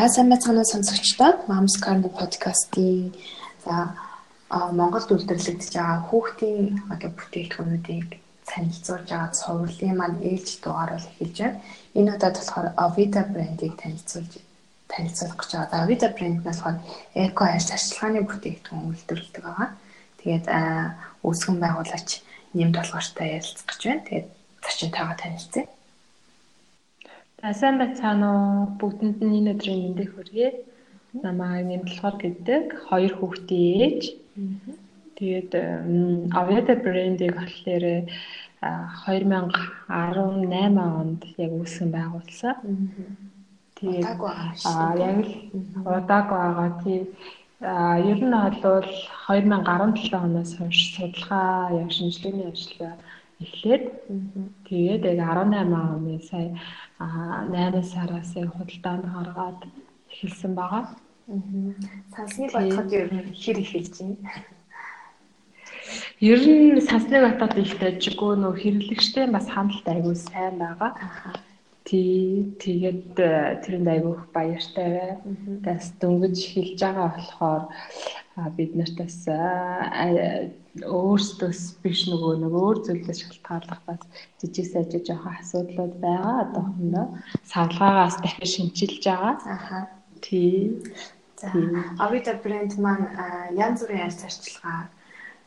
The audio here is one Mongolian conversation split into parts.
За сайн байцгаана сонсогчдоо. Moms Corner podcast-ийн за Монголд үйлдвэрлэгдэж байгаа хүүхдийн одоо бүтээгдэхүүнүүдийг танилцуулж байгаа цувралын маань ээлж дугаар бол эхэлж байна. Энэ удаад болохоор Avida брэндийг танилцуулж танилцуулах гэж байгаа. Avida брэнд нь болохоор эко хайр ашиглагын бүтээгдэхүүн үйлдвэрлэдэг байгаа. Тэгээд үүсгэн байгуулагч нэмд толгоортой ярилцах гэж байна. Тэгээд зочинтойгоо танилцъя. За сайн байцгаана уу? Бүгдэнд нь энэ өдрийн мэндийг хүргэе. Намайг нэмтлохор гэдэг хоёр хүүхдийн ээж. Тэгээд Aveda брэндийг болохоор 2018 онд яг үүсгэн байгуулсан. Тэгээд яг л удааг байгаа. Тийм а ер нь бол 2017 оноос хойш судалгаа яг шинжилгээний ажил эхлээд тэгээд яг 18 оны сая 8 сараас яг худалдаанд гаргаад эхэлсэн байгаа. Сансны батхад ер нь хэр эхэлж байна? Ер нь Сансны батхад их дажгүй нөө хэрэглэгчтэй бас хандлт айгүй сайн байгаа. Тий тэгээд э, тэрэнд айгүйх баяртай бай. Тэс дөнгөж эхэлж байгаа болохоор бид нарт бас өөрсдөөс биш нөгөө нэг өөр зүйлээс шалтгааллах бас жижиг сажиг жоохон асуудлууд байгаа одоохондоо савлгаагаас дахин шинчилж байгаа. Аха. Тий. За Avida брэнд маань янз бүрийн аль зарчилгаа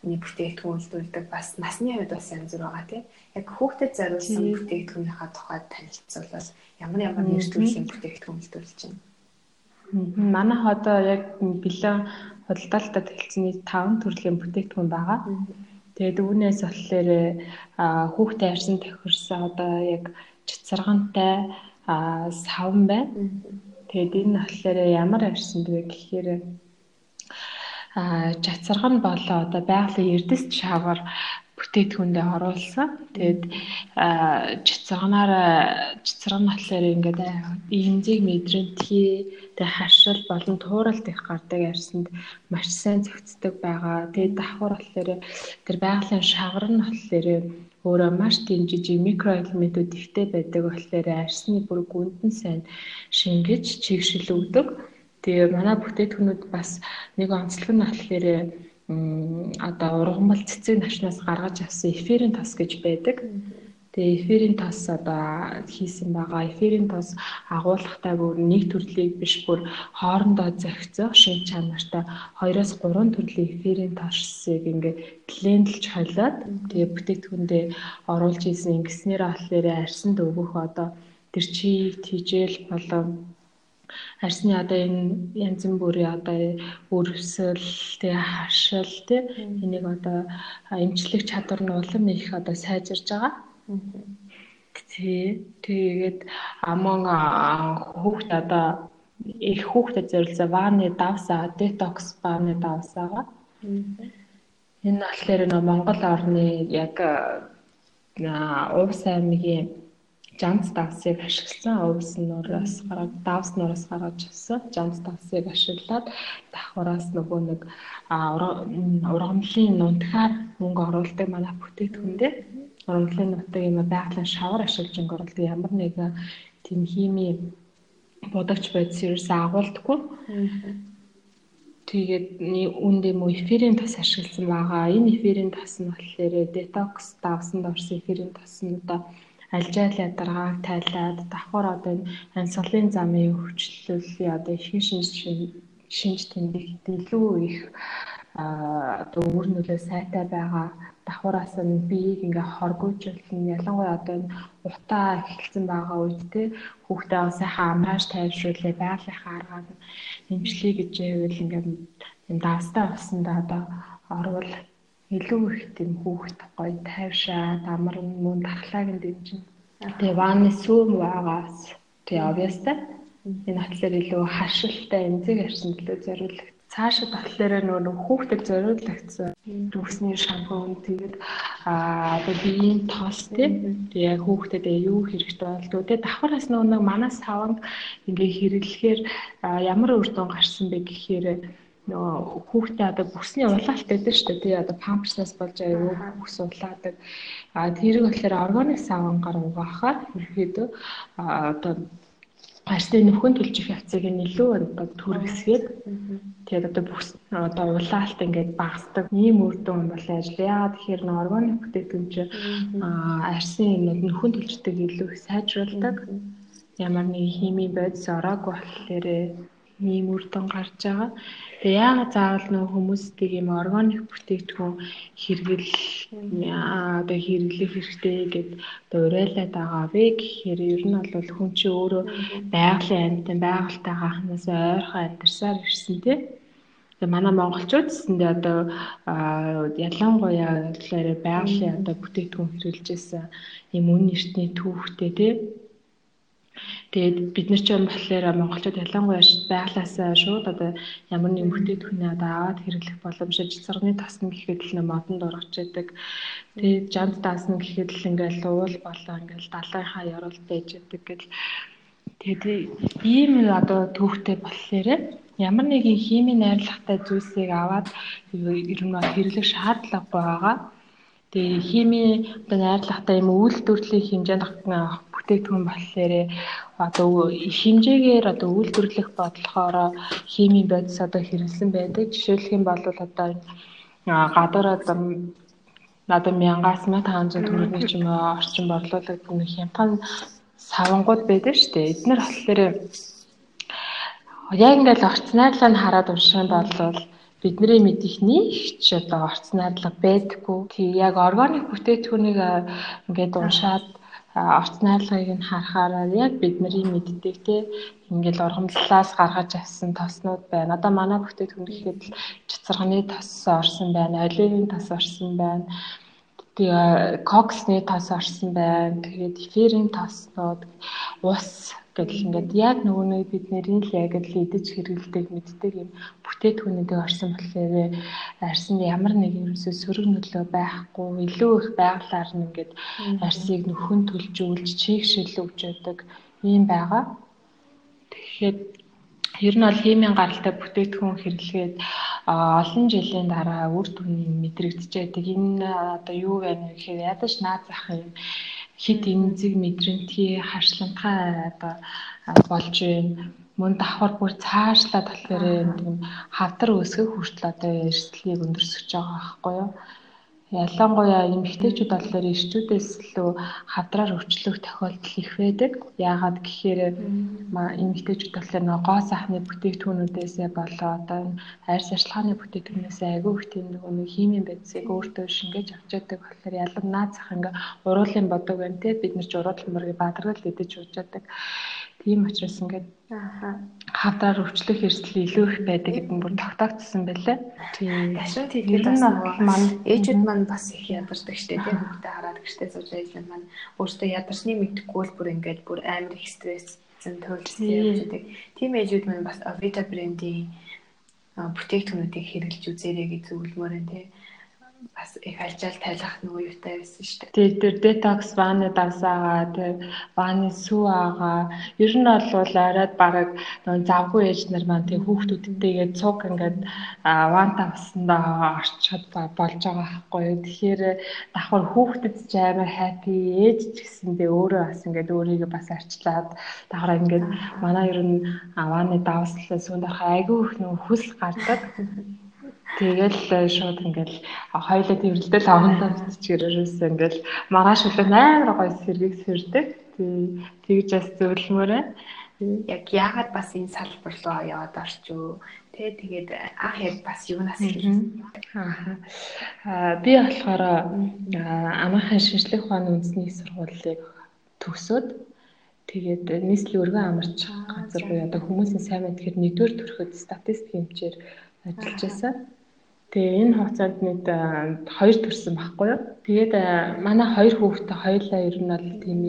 нэг бүтээгдэхүүн үйлдвэрлэдэг бас насны хувьд бас янз бүр байгаа тийм. Яг хүүхдэд зориулсан бүтээгдэхүүнийхаа тухайд танилцуулбал ямар ямар нэр төрлийн бүтээгдэхүүн үйлдвэрлэж байна. Манайх одоо яг бэлэн худалдаалтад хэлцний 5 төрлийн бүтээгдэхүүн байгаа. Тэгээд үүнээс болохоор хүүхдээ арьсан тохирсон одоо яг чицэргантай савн байна. Тэгээд энэ болохоор ямар арьсанд вэ гэхээр а жацарган болоо одоо байгалийн эрдэс шавар бүтээтгүндээ оруулсан. Тэгээд чицэрганаар чицэрган болохоор ингээд имзэг мэдрэмтгий тэг харшил болон тууралт их гардаг ярьсанд маш сайн зохицдог байгаа. Тэгээд давхар болохоор тэр байгалийн шавар нь болохоор өөрөө маш тийм жижиг микроэлементүүд ихтэй байдаг болохоор арьсны бүр гүнд нь сайн шингэж чигшил өгдөг. Тэгээ манай бүтээтгүнүүд бас нэг онцлог нь болохоор одоо ургамал цэцэг навчнаас гаргаж авсан эфирийн тос гэж байдаг. Тэгээ эфирийн тос одоо хийсэн байгаа. Эфирийн тос агуулгатай бүр нэг төрлийг биш бүр хоорондоо зохицох шин чанартай 2-оос 3 төрлийн эфирийн тосыг ингээ блендэлж холиод тэгээ бүтээгдэхүүндээ оруулж ийсэн ингэснээр болохоор арьсанд өгөх одоо тэр чи тижэл болон арсны одоо энэ янз бүрийн одоо өрөвсөл тэгээ хашил тий энийг одоо эмчлэх чадвар нь улам их одоо сайжирж байгаа. Тий тэгээд амон хүүхд одоо их хүүхдэд зориулсан ваны давсаа детокс ваны давсаага. Энэ болохоор нөө Монгол орны яг уус аймгийн жанц давсыг ашигласан. Өвс нураас гараад давс нураас гаргаж авсан. Жанц давсыг ашиглаад давхраас нөгөө нэг ургамлын нунтахаар мөнгө оруулдаг манай бүтээгдэхүүн дээр ургамлын нутаг юм байгалийн шавар ашиглаж өнгө оруулдаг ямар нэгэн тийм хими бодогч байц ерөөс агуулдаггүй. Тэгээд үндэ мө эфирийн тос ашигласан байгаа. Энэ эфирийн тос нь болохоор детокс давсанд орсон эфирийн тос нь одоо альжаал ядаргааг тайлаад давхар одоо ансгалын замын хөгжлөлийн одоо их шинж шинж тэмдэгт илүү их одоо өөр нөлөө сайтай байгаа давхараас нь биеийг ингээ хоргоожуулна ялангуяа одоо энэ утаа эхэлсэн байгаа үед те хүүхдээ сайхан амрааж тайвшруулээ байгалийнхаа аргаар эмчлэе гэж байвал ингээ юм даастаа баснда одоо орвол илүү их тийм хүүхд гоё тайвшаад амар мөн дархлааг нь дэмжинэ. Тэгээ ваны сүүм байгаас. Тэгээ obviously энэ атлаар илүү хашилтай эмзэг арсан төлөө зориулдаг. Цаашаа болохоор нөгөө хүүхдэд зориулагдсан рүүсний шампунь тэгээд аа биеийн тоос тий. Яг хүүхдэд юу хэрэгтэй болдгоо тий. Давхраас нөгөө манай саванд ингээ хэрэглэхээр ямар үр дүн гарсан бэ гэхээр нөгөө хүүхдээ одоо бүсний улаалт байдаг шүү дээ. Тэгээ одоо памперснаас болж аюу бүс улаадаг. А тэрийг болохоор органик савангаар угаахаар ерөөдөө одоо арьсны нөхөн төлжих явцыг нь илүү одоо түргэсгээд тэгээд одоо бүх одоо улаалт ингээд багасдаг ийм үр дүн бол ажил. Яагаад тэгэхээр н органик бүтээгдэхүүн чинь арьсны нөхөн төлжтөг илүү их сайжруулдаг. Ямар нэг хими бодис ороогүй болохоор ийм үр дүн гарч байгаа. Тэгээ яагаад заавал нөх хүмүүстэй ийм органик бүтээгдэхүүн хэрэгэл одоо хэрэглэх хэрэгтэй гэд одоо уриалаад байгаа вэ гэхээр ер нь бол хүн чи өөрөө байгалийн амьтан байгальтай гахнаас ойрхон амьдарсаар ирсэн тий. Тэгээ манай монголчууд гэсэндээ одоо ялангуяа байгалийн одоо бүтээгдэхүүн хэрэглэжсэн ийм үн эртний түүхтэй тий Тэгээд бид нар ч юм болохоор монголчууд ялангуяа байглаасаа шууд одоо ямар нэг бүтээтгүнээ одоо аваад хэрэглэх боломжтой цэцэргний тасна гэхэд л нэ модонд орж идэг. Тэгээд жамд даасна гэхэд л ингээл уул болоо ингээл далайхаа яруулт байж идэг гэл. Тэгээд ийм одоо түүхтэй болохоор ямар нэгэн химийн найрлагатай зүйлсийг аваад ер нь хэрэглэх шаардлагагүй байгаа. Тэгээ химийн одоо найрлагатай юм үйлдвэрлэлийн хэмжээнд бүтээгдэхүүн болохоор одоо хэмжээгээр одоо үйлдвэрлэх бодлохоор химийн бодис одоо хэрэглэсэн байдаг. Жишээлх юм бол одоо гадар одоо надад 1000-аас 1500 төгрөгийн ч юм уу орчин борлуулагддаг нэг хямдхан савангууд байдаг шүү дээ. Эднэр болохоор яг ингээл орц найрлага нь хараад унших юм бол бидний мэдих нэг ч одоо орц найрлага байдаггүй. Тэг яг органик бүтээтгүүнийг ингээд уншаад орц найрлагыг нь харахаар яг бидний мэддэг те ингээл ургамлалаас гаргаж авсан тоснууд байна. Одоо манай бүтээтгүн гэхэд л чацарганы тос орсон байна, оливын тос орсон байна. Тэгээ коксны тос орсон байна. Тэгээд эфирийн тоснууд, ус гэдэл ингээд яг нөгөө нэг бид нэрийн л яг л идэж хэрэгэлдэг мэддэг юм бүтээтгүүнүүдийг орсон болохоор арьсан ямар нэг ерөөсөө сөрөг нөлөө байхгүй илүү их байгалаар нь ингээд арьсыг нөхөн төлжүүлж чийгшил өгч өгдөг юм байгаа. Тэгэхээр ер нь бол химийн гаралтай бүтээтгүүн хэрэглэгээд олон жилийн дараа үр дүн мэдрэгдэж байдаг. Энэ одоо юу вэ гэхээр ядаж наад зах юм хит эмзэг мэдрэмтгий харшламтгай одоо болж байна. Мөн давхар бүр цаашлаад болохоор юм хавдар өсгөх хүртэл одоо эрсдлийг өндөрсөж байгаа байхгүй юу? Ялангуяа эмэгтэйчүүд болохоор эрчүүдээс илүү хавдраар өвчлөх тохиолдол их байдаг. Яагаад гэхээр эмэгтэйчүүд болохоор нөгөө гоо сайхны бүтээгдэхүүнүүдээсээ болоо одоо арьс ашлагын бүтээгдэхүүнээсээ айгүй их тийм нөгөө нэг химийн байцыг өөртөө шингээж авч яадаг болохоор ялан наад зах ингээ уруулын бодог байна те бид нар ч уруулын мөргийг бадаргал идэж ууж яадаг. Тийм учраас ингээд хавдраар өвчлөх эрсдэл илүү их байдаг гэдэг нь бүр тогтоогдсон байлаа. Тийм. Дашин тэгээд бас маань ээжүүд маань бас их ядардаг штеп тийм хүүхдээ хараад гэртээ сууж ажиллана маань өөртөө ядарсны мэдхгүй л бүр ингээд бүр амар их стресс зэн төлөвлөсөн явж байдаг. Тийм ээжүүд маань бас Avita брендийн бүтээгдэхүүнүүдийг хэрэглэж үзээрэй гэж зөвлөмөр энэ тийм бас их альжаал тайлах нөгөө юутай байсан шүү дээ. Тэгээд тэр детокс ваны давсаага тэр ваны сүү аага ер нь бол арайд бараг завгүй ээж нар маань тэг хүүхдүүдтэйгээ цуг ингээд ван давсандаа орчход болж байгаа байхгүй юу. Тэгэхээр давхар хүүхдэд ч амар хаппи ээж ч гэсэндээ өөрөө бас ингээд өөрийгөө бас арчлаад давхар ингээд манай ер нь ваны давслаа сүүнд арах айгүй их нөгөө хүс гардаг. Тэгэл э, шууд ингээл хоёлоо тэрэлдэл авандаа чигээрээс ингээл маргааш үлээ амар гоё сэргийг сэрдэг. Тэгж бас зөвлөмөрөө. Яг яагаад бас энэ салбар руу яваад орчоо. Тэ тэгээд анх яг бас юунаас хэлсэн. Аа би болохоор амархан шинжлэх ухааны үндэсний сургуулийг төгсөөд тэгээд нийслэлийн өргөн амарч газар буюу одоо хүмүүсийн сайн мэдхээр нэгдүгээр төрөхөд статистик хэмжээр ажиллаж байсан. Тэгээ энэ хугацаанд нэг хоёр төрсэн байхгүй юу. Тэгээд манай хоёр хүүхдээ хоёулаа ер нь бол тийм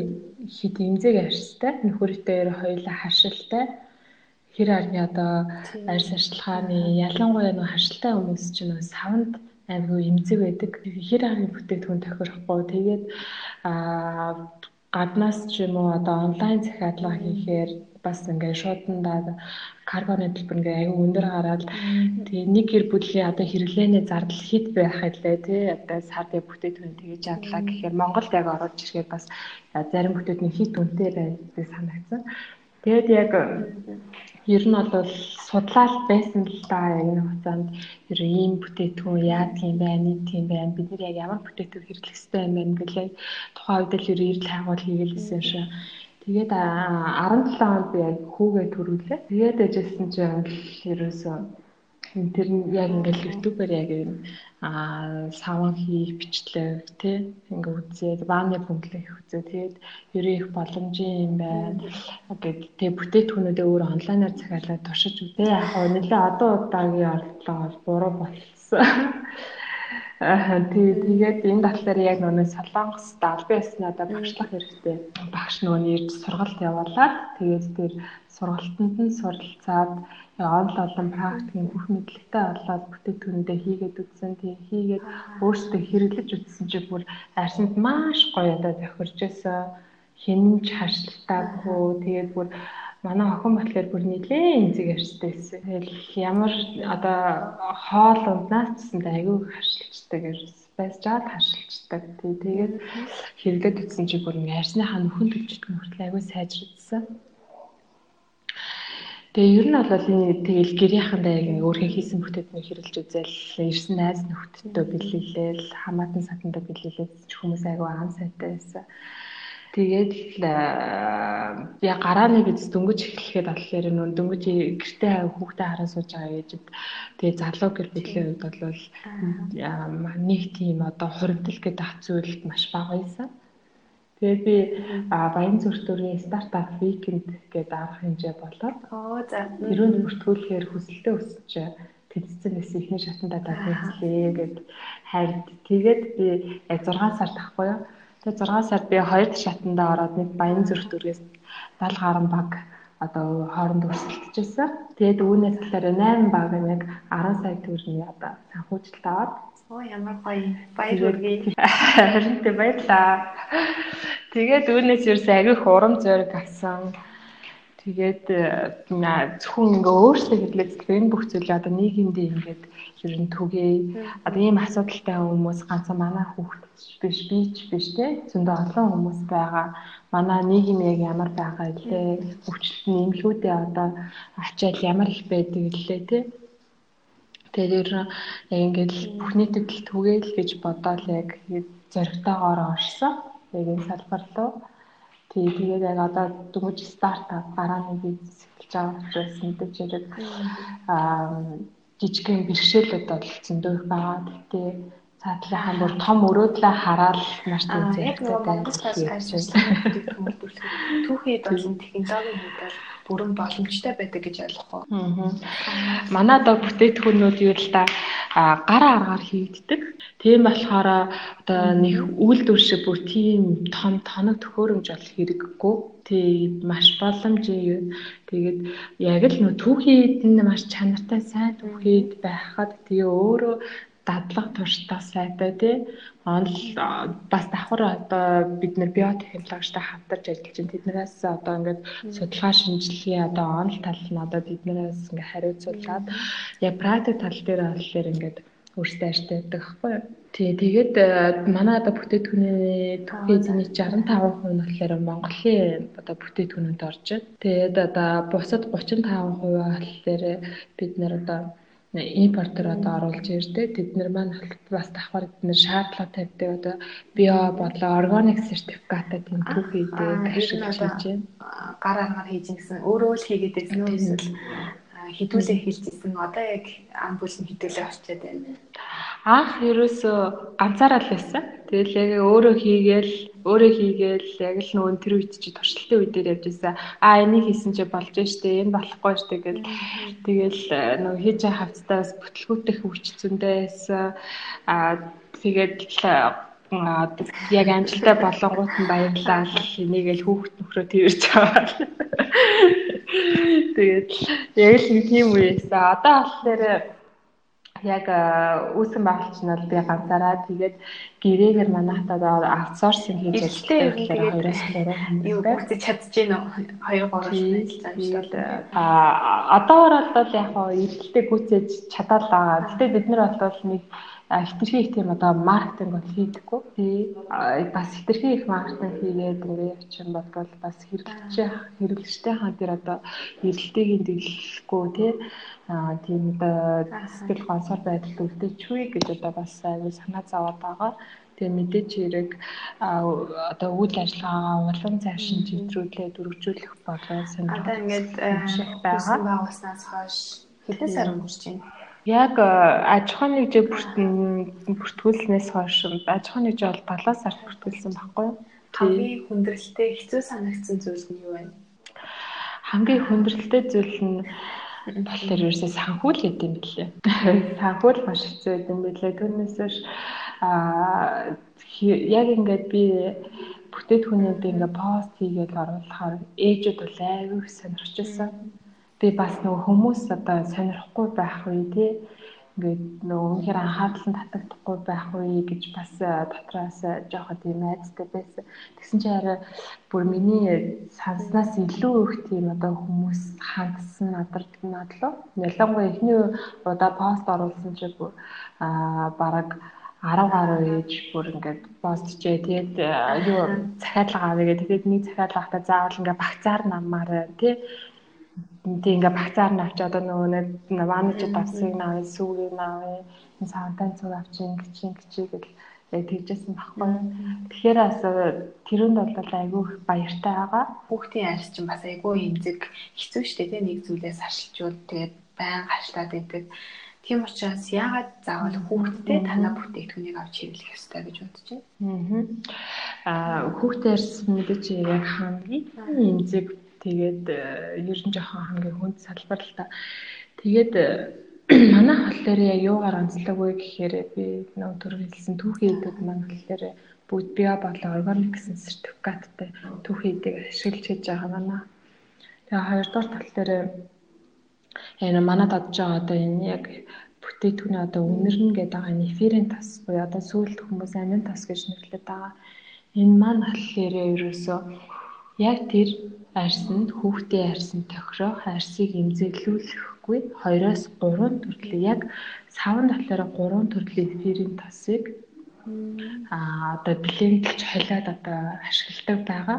хит имзэг арьстай, нөхөртэй хоёулаа харшилтай. Хэр арны одоо арьс арчилгааны ялангуяа нэг харшилтай хүмүүс чинь нэг савнд аймаг имзэг байдаг. Хэр арны бүтээгдэхүүн тохирохгүй. Тэгээд аа гаднаас ч юм уу одоо онлайн захиалга хийхээр бас ингээд шуудандаа карбоны төлбөр ингээ аюу өндөр гараад тэгээ нэг гэр бүлийн одоо хэрэглээний зардал хит байх хэлээ тий одоо сарын бүтээтгүн тэгэж ядлаа гэхээр Монголд яг орж ирэхэд бас зарим бүтээтгүн хит үнэтэй байдаг санагдсан. Тэгээд яг ер нь бол судлаад байсан л да яг нэг хугацаанд ер нь ийм бүтээтгүн яадаг юм байна, нийт юм байна. Бид нар яг ямар бүтээтгүн хэрэглэх ёстой юм байна гэлээ тухайн үед л ер нь эрдэл хайгуул хийгэлсэн шээ. Тэгээд 17 онд би яг хүүгээ төрүүлээ. Тэгээд ажигласан чинь ерөөсөө тэр нь яг ингээл ютубер яг юм аа саван хийх бичлэг тий ингээ үзээд ваны бөмбөлөх үзээ тэгээд ерөө их боломжийн юм байна. Гэд тэг бүтээтгүүнүүдээ өөр онлайнаар захиалаад туршиж үзээ. Яг нэлээ одоо удаагийн орлого буруу болсон Аа тий тэгээд энэ талаар яг нөгөө солонгос албан ёсноодоо багшлах хэрэгтэй. Багш нөгөө нэрж сургалт явуулаад тэгээд тэр сургалтанд нь суралцаад онл олон практикийн бүх мэдлэгтэй болоод бүтээгдэхүүндээ хийгээд үзсэн. Тэгээ хийгээд өөртөө хэрэглэж үзсэн чи бүр арсанд маш гоё одоо тохирж байсан. Хинж хашлтаагүй тэгээд бүр манай охин болохоор бүр нилээ энзэг ярьжтэй байсан. Тэгэл ямар одоо хоол унднаас цэсэнд аягүй харшилчдаг ерөөс байж жаад харшилчдаг. Тэгээд хэрэглээд үтсэн чи бүр ярьсныхаа нөхөн төлжөлт мөртлөө аягүй сайжирдсан. Тэгээ ер нь бол энэ тэгэл гэрийнхандаа яг өөрхөн хийсэн бүтээтнийг хэрэглэж үзэл ирсэн найз нөхдөдөө бэлэлээл хамаатан сатандаа бэлэлээд хүмүүс айгүй аан сайтай байсан. Тэгээд л яа гарааны биз дөнгөж эхлэхэд болохоор нөө дөнгөж гэртээ хүүхдээ хараа сууж байгаа ээжэд тэгээд залуу гэр бүлийн үед бол нэг тийм одоо хуримтлал гэдэг ах зүйлд маш бага байсан. Тэгээд би баян зүртөрийн стартап викенд гэдэг арга хэмжээ болоод оо за тэрүүнд бүртгүүлэхээр хүсэлтэд өсөж тэнцсэн байсан ихний шатандаа таацлээ гэд хайрд. Тэгээд би яг 6 сар тахгүй юу Тэгээ 6 сард би хоёр шатандаа ороод нэг баян зүрх дүргээс 70 гаруй баг одоо хооронд өрсөлдөжсэн. Тэгээд үүнээс талаар 8 баг нэг 10 сая төгрөгийн одоо санхүүжилт аваад Оо ямар гоё баяр хүргэе. Харин тэ баярлаа. Тэгээд үүнээс ерөөс агүй хурам зориг авсан. Тэгээд зөвхөн ингээ өөрсдөө хэлээд энэ бүх зүйлээ одоо нийгэмдээ ингээд ер нь түгээ одоо ийм асуудалтай хүмүүс ганцхан манай хүүхд биш би ч биш те. Зөндөө олон хүмүүс байгаа. Манай нийгэм яг ямар байгаа илээ өвчлөлт нь эмгэгүүдээ одоо ачаал ямар их байдаг илээ те. Тэгэхээр яг ингээд бүхний төгөл түгээл гэж бодоод яг зоригтойгоор орсон. Яг энэ салбар руу. Тий тэгээд яг одоо дөнгөж стартап гарааны бизнес эхэлж байгаа учраас мэдээж яг аа жижигхэн бэрхшээлүүд бол зөндөө их байгаа. Гэхдээ цаатлынхаа бүр том өрөөдлөө хараад маш тийм зэрэгтэй байна. Түүхэд бол технологийн хувьд бол бүрэн боломжтой байдаг гэж ойлгох уу. Манай одоо бүтээтгүүнүүд юу л да гараа аргаар хийгддэг. Тийм болохоор одоо нэг үйлдвэр шиг бүр тийм том тоног төхөөрөмж бол хэрэггүй. Тий маш боломжийн тэгээд яг л нөө түүхийд нь маш чанартай сайн түүхийд байхад тэгээ өөрөө дадлаг турштай сайтай тий онл бас давхар одоо бид нэр биотехнологичтой хамтарч ажиллаж байна. Тэднээс одоо ингээд судалгаа шинжилгээ одоо онл тал нь одоо биднээс ингээд хариуцуулаад яг практик тал дээр болохоор ингээд өөрсдөө аштай байдаг аахгүй юу. Тий, тэгээд манай одоо бүтээтгүүний түүхий эзний 65% нь болохоор Монголын одоо бүтээтгүүнүүд орж байна. Тэгээд одоо бусад 35% болохоор бид нэр одоо импортер одоо оруулж ирдэ тэд нар маань бас давхар тэд нар шаардлага тавьдаг одоо био бодлоо органик сертификатаа тийм түүхийдэг ашиглаж хийж байна. Гар аргаар хийж гисэн өөрөө л хийгээд байсан үү эсвэл хідүүлээ хэлжсэн одоо яг амбулын хідүүлээ очиад байна. Анх ерөөсөө ганцаараа л байсан. Тэгэл яг өөрөө хийгээл өөрөө хийгээл яг л нөгөө тэр үед чи туршилтын үе дээр явж байсан. Аа энийг хийсэн чи болж штэ энэ болохгүй штэ гэл тэгэл э, нөгөө хийж байгаа хавцтаас бүтлгүүтэх хүч зөндөө байсан. Аа тэгээд яг амжилттай болонгууд нь баярлалаа. Энийг л хүүхд нөхрөө тэрж аваад. Тэгээд яг л тийм үеэсээ одоо болохоор яг үүсэн байгуулч нь бол би ганцаараа тэгээд гэрээгээр манайхад аутсорсинг хийж ажилладаг хоёроос гурван хүмүүс юу бүгд чадж гин үү хоёр гурван ажиллаж байна. А одоогор бол яг хоо эргэлтэй гүцээж чадаад байгаа. Гэтэ бид нар бол нэг хитрхи их тийм одоо маркетинг бол хийдэггүй. Тий. Бас хитрхи их маркетинг хийгээд ингээ явчихсан бодвол бас хэрэглэгчээ хэрэглэгчтэй хаан дээр одоо эрэлтэйг дэглэхгүй тийм одоо сэтгэл гонсоор байдалд үлдээчихвээ гэж одоо бас аюу санаа зовоод байгаа. Тэгээ мэдээч хэрэг одоо үйл ажиллагаагаа улам цааш нь чиглүүлээд өргөжүүлэх болоо сонирхол. Одоо ингээд байгаа. Байгуулснаас хойш хэдэн сар өнгөрч байна? Яг аж ахуйн нэгжээ бүртгүүлснээс хойш аж ахуйн нэгжээ бол 7 сард бүртгүүлсэн байхгүй юу? Хамгийн хүндрэлтэй хэцүү санагдсан зүйл нь юу вэ? Хамгийн хүндрэлтэй зүйл нь болохоор ерөөсөө санхүүл гэдэг юм билээ. Санхүүл маш хэцүү гэдэг юм билээ. Түүнээс аа яг ингээд би бүтээтгүүнүүд ингээд пост хийгээд оруулахаар ээжүүд бол аюу сонирхож байсан. Би бас нөгөө хүмүүс одоо сонирхгүй байх үе тий ингээд нөгөө үнэхээр анхаарал нь татагдахгүй байх үе гэж бас дотроос жоохот юм айцтай байсан. Тэгсэн чинь арай бүр миний санснаас илүү их тийм одоо хүмүүс хандсан надад надлаа. Ялангуяа эхний удаа пост оруулсан чинь бүр аа бараг 10 гаруй ээж бүр ингээд постчээ тэгээд юу захиалга авъя. Тэгээд нэг захиалга авахта заавал ингээд багцаар намаар тий тийм ингээ багцаар нь авч одоо нөгөө нэг ванажид авсыг наваа сүүгийг наваа энэ савтан цуг авчин гिचин гिचий гэл яг тэгжсэн баггүй. Тэгэхээр бас тэрүүнд бол айгүй баяртай байгаа. Хүүхдийн арьс чинь бас айгүй эмзэг хэцүү шттэ тий нэг зүйлээс харшилчул тэгээд байн хашлаад идэг. Тийм учраас яагаад заавал хүүхдтэй танаа бүтээгдэхүүнийг авч хэрэглэх ёстой гэж бодож байна. Аа хүүхдийн арьс мэдээж яг хамгийн эмзэг Тэгээд э, ер нь жоохон хамгийн хүнд салбар л та. Тэгээд э, манай болохоор яг юугаар онцлог вэ гэхээр би нөө төр хэлсэн түүхий идэд маань болохоор бүгд био болон органик гэсэн сертификаттай түүхий идэг ашиглаж хийж байгаа манай. Тэгээ хоёрдугаар тал дээр энэ манад одж байгаа одоо энэ яг бүтээтгүүний одоо үнэрнэ гэдэг байгаа неферин тас буюу одоо сүүлд хүмүүс амин тас гэж нэрлэдэг байгаа. Энэ маань болохоор ерөөсөө яг тэр арьсанд хүүхдийн арьсанд тохирох арьсыг эмзэглүүлэхгүй 2-оос 3 төрлийн яг савн болохоор 3 төрлийн эфирийн тосыг аа одоо блендлж холиод одоо ашигладаг байгаа.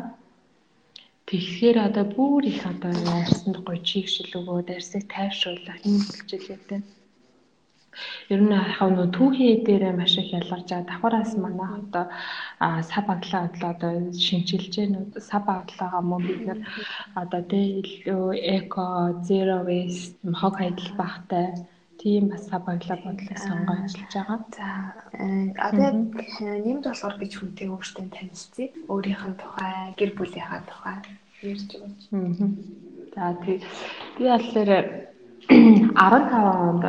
Тэгэхээр одоо бүр их одоо арьсанд гоё чигшил өгөөд арьсыг тайвшруулах юм бэлчилгээтэй. Ер нь хав нөө түүхий дээрээ маш их ялгарч байгаа. Давхараас манайх одоо сав баглаа бодлоо одоо шинжилж байна. Сав баглаагаа мөн бид нэр одоо тэ эко, zero waste, хог хайдал багтай тийм бас баглаа бодлоо сонгоо ажиллаж байгаа. За одоо нэмд болохоор гэж хүнтэй өөртөө танилцъя. Өөрийнх нь тухай, гэр бүлийнхаа тухай ярьж өгөөч. За тий. Би болохоор 15 онд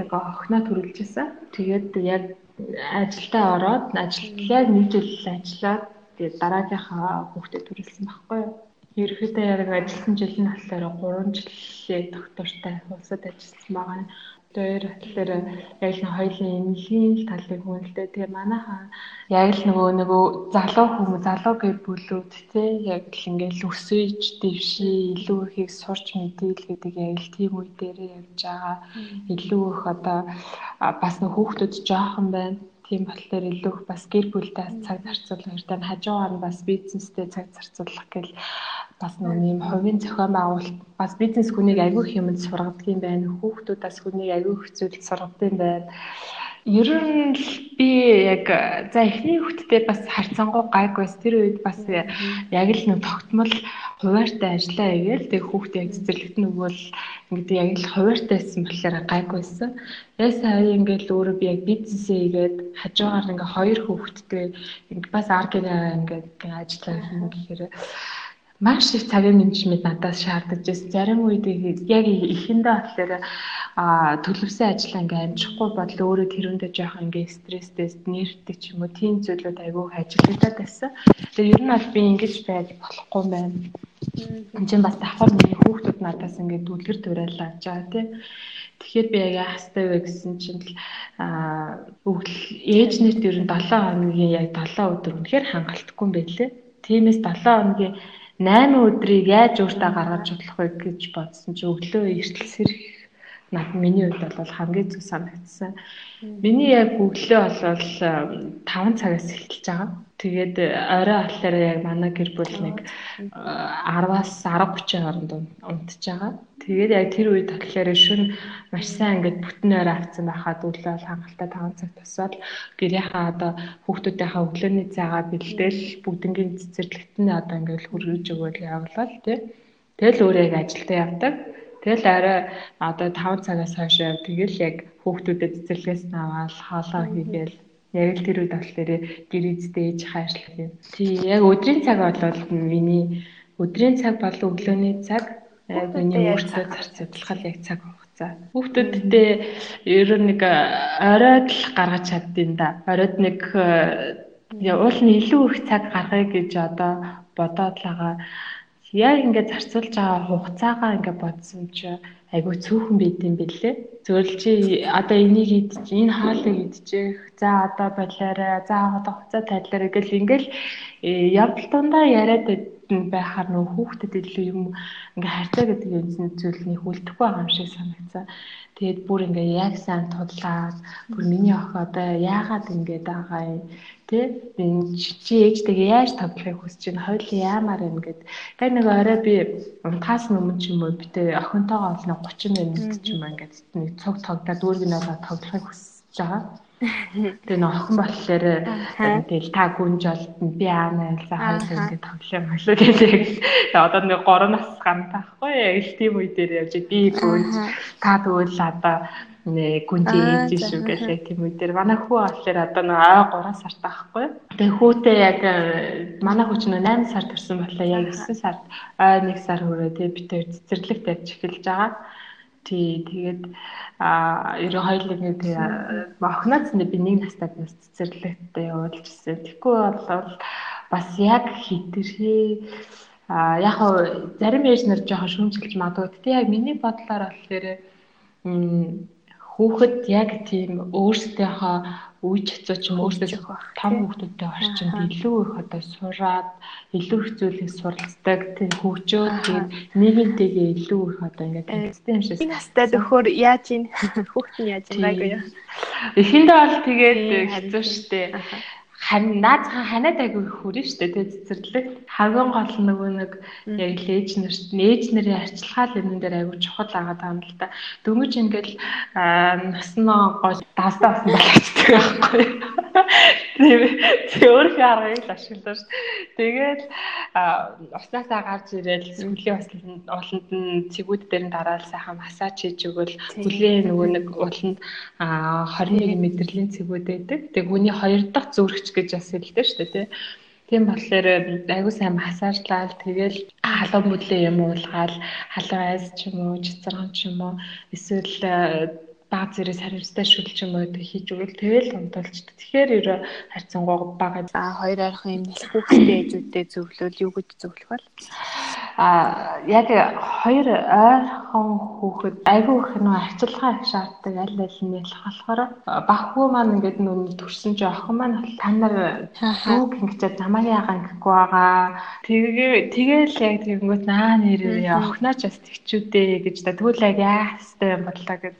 яг охиноо төрүүлжсэн. Тэгээд яг ажилдаа ороод ажилтлаа нэг жил ажиллаад тэгээд дараагийнхаа хүүхдэд төрүүлсэн байхгүй юу. Ерөнхийдөө яг ажилласан жил нь болохоор 3 жилээ доктортай улсад ажилласан байгаа дээр тэгэхээр яг л хоёулын эмнэлгийн талыг хүнэлтэй. Тэгээ манайхаа яг л нөгөө нөгөө залуу хүмүүс залуу гэр бүлүүд тий яг л ингээл өсөж дэвшээ илүү ихийг сурч мэдээлэл гэдэг яг л тийм үе дээр явж байгаа. Илүү их одоо бас нөх хүүхдүүд жоохон байна Тийм болохоор илүү их бас гэр бүлтэй цаг зарцуулах хэрэгтэй. Хажуугаар нь бас бизнестэй цаг зарцуулах гэл бас нэг хувийн зохион байгуулалт бас бизнес хүнийг аягүй их юмд сургадаг юм байна. Хүүхдүүдээс хүнийг аягүй их зүйлд сургадаг юм байна. Ер нь л би яг за эхний хүүхдтэй бас харьцангуй гайгүйс тэр үед бас яг л нэг тогтмол хуваартай ажиллаа игээл тэг хүүхдээ яг цэцэрлэгт нөгөөл ингээд яг л хуваартайсэн болохоор гайгүйсэн. Ясаа ингээл өөрөө би яг бизнесээ игээд хажуугаар ингээ хоёр хүүхэдтэй ингээ бас аргигаа ингээд ажиллаа гэхээр маш их цагийн менежмент надаас шаардаж байсан. Зарим үед яг ихэндээ болохоор а төлөвсөн ажлаа ингээ амжихгүй бодол өөрөө тэрүүндээ жоох ингээ стресстэй нервтэй ч юм уу тийм зүйлүүд айгүй ажиглагдаад байсан. Тэгээ ер нь бол би ингэж байж болохгүй юм байна. Энд чинь бас давхар миний хүүхдүүд надаас ингээ дүлгэр туриалаа авч байгаа тий. Тэгэхээр би яг яах ёстой вэ гэсэн чинь л аа ээж нэрт ер нь 7 хоногийн яг 7 өдөр үнэхээр хангалтгүй юм байлээ. Тиймээс 7 хоногийн 8 өдрийг яаж өөртөө гаргаж чадах вэ гэж бодсон чи өглөө эртэл сэрх над миний хувьд бол хамгийн зүг санагдсан. Миний яг өглөө болвол 5 цагаас эхэлж байгаа. Тэгээд орой болохоор яг манай гэр бүл нэг 10-аас 10:30 хооронд унтж байгаа. Тэгээд яг тэр үед болохоор шөнө маш сайн ингээд бүтэн ойр авцсан байхад өглөө хангалттай 5 цаг тусаад гэрийнхаа одоо хүүхдүүдийнхаа өглөөний цагаа бэлдээл бүгднгийн цэцэрлэгт нь одоо ингээд хөргөж өгөөл явуулаад тий. Тэгэл өөрөө яг ажилдаа явдаг. Тэгэл арай одоо 5 цагаас хойш тэгэл яг хүүхдүүдэд цэцэрлэгээс наваал хоолоо хийгээл яг л тэр үед болохоор гэрээдтэй ээж хайрлах юм. Тий яг өдрийн цаг бол миний өдрийн цаг бол өглөөний цаг яг миний өөртөө зарц судлахал яг цаг хугацаа. Хүүхдүүдтэй ер нь нэг оройд л гаргаж чаддیں۔ да. Оройд нэг уул нь илүү их цаг гаргая гэж одоо бодоод байгаа яг ингээд зарцуулж байгаа хугацаагаа ингээд бодсон чи айгүй цөөхөн байд юм бэлээ. Зөвл чи одоо энийг идчих, энэ хаалыг идчих, за одоо болоорой, за одоо хуцаа тайлаарай гэл ингээл э, явдал дундаа яриад байхаар нөх хүүхдэд илүү юм ингээ харьцаа гэдэг юм зүйлний хүлдэхгүй байгаа юм шиг санагцсан. Тэгээд бүр ингээ яг сайн тудлаад бүр миний охин одоо яагаад ингэж байгаа юм тий? Чи ээжтэйгээ яаж тоглохыг хүсэж байна? Хоёул яамаар юм гэд. Яг нэг орой би унтахаас өмнө ч юм уу битээ охинтойгоо олно 30 минут ч юм аа ингээд нэг цог тоглоод дүүргэн олоод тоглохыг хүсэж байгаа. Тэгээ нөх охин болохоор тэгэл та гүнж олд би аана ялла хоёул ингэ тоглоом болоо гэдэг. Одоо нэг 3 нас гам таахгүй яг л тийм үе дээр явж би гүнж та тэгвэл одоо нэ гүнжээ ээж шүү тийм үе дээр манай хүү болохоор одоо нэг ой 3 сард таахгүй. Тэгээ хүүтэй яг э, манай хүү ч нэг 8 сард төрсэн болохоор яг 9 сард ой 1 сар хүрээ тэгээ би тэр цэцэрлэгт явж эхэлж байгаа. Тий, тэгээд а ерөн хоёулыг нэг охноц нь би нэг настай бас цэцэрлэгтээ явуулчихсан. Тэгэхгүй бол бас яг хитэрхээ а яг зарим ээж нар жоохон шүүмжилж магадгүй. Тэ яг миний бодлоор болохоор хүүхэд яг тийм өөрсдийнхөө үе чацуу ч юм өөрсдөө том хүүхдүүдтэй орчинд илүү их одоо сураад илүү их зүйлийг суралцдаг тийм хөгжөөд тэгээд нийгэмтэйгээ илүү их одоо ингээд юм шиг. Энэ настай төхөр яаж ийн? Хүүхд нь яаж байгуу юу? Эхэндээ бол тэгээд хэцүү шттэ хань наацхан ханаад айгүй хүрэн штэ тэг цэцэрлэг хамгийн гол нөгөө нэг яг лээж нэрт нээж нэрийн арчилгаа л энэ дээр айгүй чухал агаад байгаа юм л да. Дөнгөж ингээл насноо гол давстаа басан болчихдаг байхгүй. Тийм тий өөрийнхөө аргыг л ашиглаж тэгээд уснасаа гарч ирэл сүмлийн ууланд нь цэгүүд дээр нь дараал сайхан массаж хийж өгвөл бүлийн нөгөө нэг ууланд 21 мэдрэлийн цэгүүд байдаг. Тэг хүний хоёр дахь зүрхч гэж бас хэлдэг дээ тий. Тийм болохоор аягүй сайн массажлал тэгэл халуун бүлээ юм уулгаал халуун айс ч юм уу цэцэрхэн ч юм уу эсвэл баг зэрэг хариуцтай шүлж юм уу хийж өгвөл тэгэл унтуулчдаг. Тэгэхээр ерөө харьцангуй бага. За хоёр ойрхон юм нэлэх хүүхдтэй ээжүүдтэй зөвлөл юу гэж зөвлөх вэ? А яг хоёр ойрхон хүүхэд айгүй их нөө арчилгаа шаарддаг аль аль нь ялах болохоор баг хүү маань ингээд нөө төрсөн чи охин маань та нар хүүг ингэчээд намайг яагаа ингэхгүй байгаа. Тэгээ тэгээл яг тэгэнгүүт наа нэрээ охинооч бас тэгчүүдээ гэж та тэгвэл яг яастай юм бодлоо гэж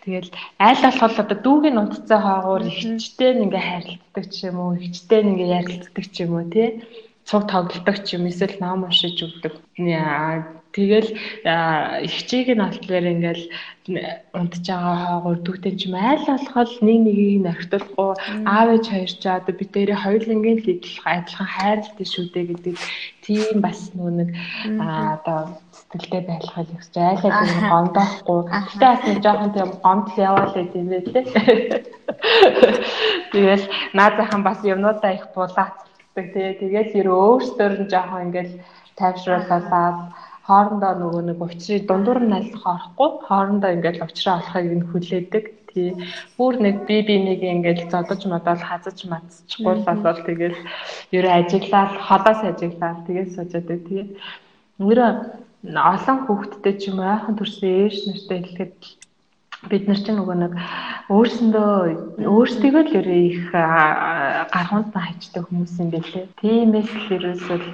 Тэгэл айл болох одоо дүүгийн унтцаа хаагуур ихчтэй ингээ харилцдаг ч юм уу, ихчтэй ингээ ярилцдаг ч юм уу тий. Цуг тоглодог ч юм эсвэл ном уншиж өгдөг. Тэгэл ихчийг нь алтлаар ингээл унтж байгаа хаагуур дүүтэй ч юм айл болохол нэг нэгийг нахтуулахгүй аав ээж хоёр ч одоо бид дээрээ хоёулангийн л идэх адилхан хайрлалтай шүү дээ гэдэг тийм бас нүү нэг одоо сэтгэлтэй байх л ихс айлаа тийм гомдоохгүй. Гэтэ бас нэг жоохон тийм гомдол яваал гэдэг юм байлээ. Тэгэл наазахан бас юмнуудаа их булаацдаг тий. Тэгэл ер өөртөө нь жоохон ингээл тайвшруулаад хоорондоо нөгөө нэг учрыг дундуур нь аль орохгүй хоорондоо ингээд учраа олохыг нь хүлээдэг. Тий. Бүр нэг би би нэг ингээд зодож модол хазаж мацчихгүй болол тэгэл ер ходоос ажиглаад тэгээд сууж байдаг. Тэгээд өөрөө олон хүүхдтэй ч юм айхан төрсөн ээж нартай хэлэхэд бид нар чинь нөгөө нэг өөрсөндөө өөрсдийгөө л ерөө их гархунд хайчдаг хүмүүс юм байлээ. Тиймээс л ерөөсөл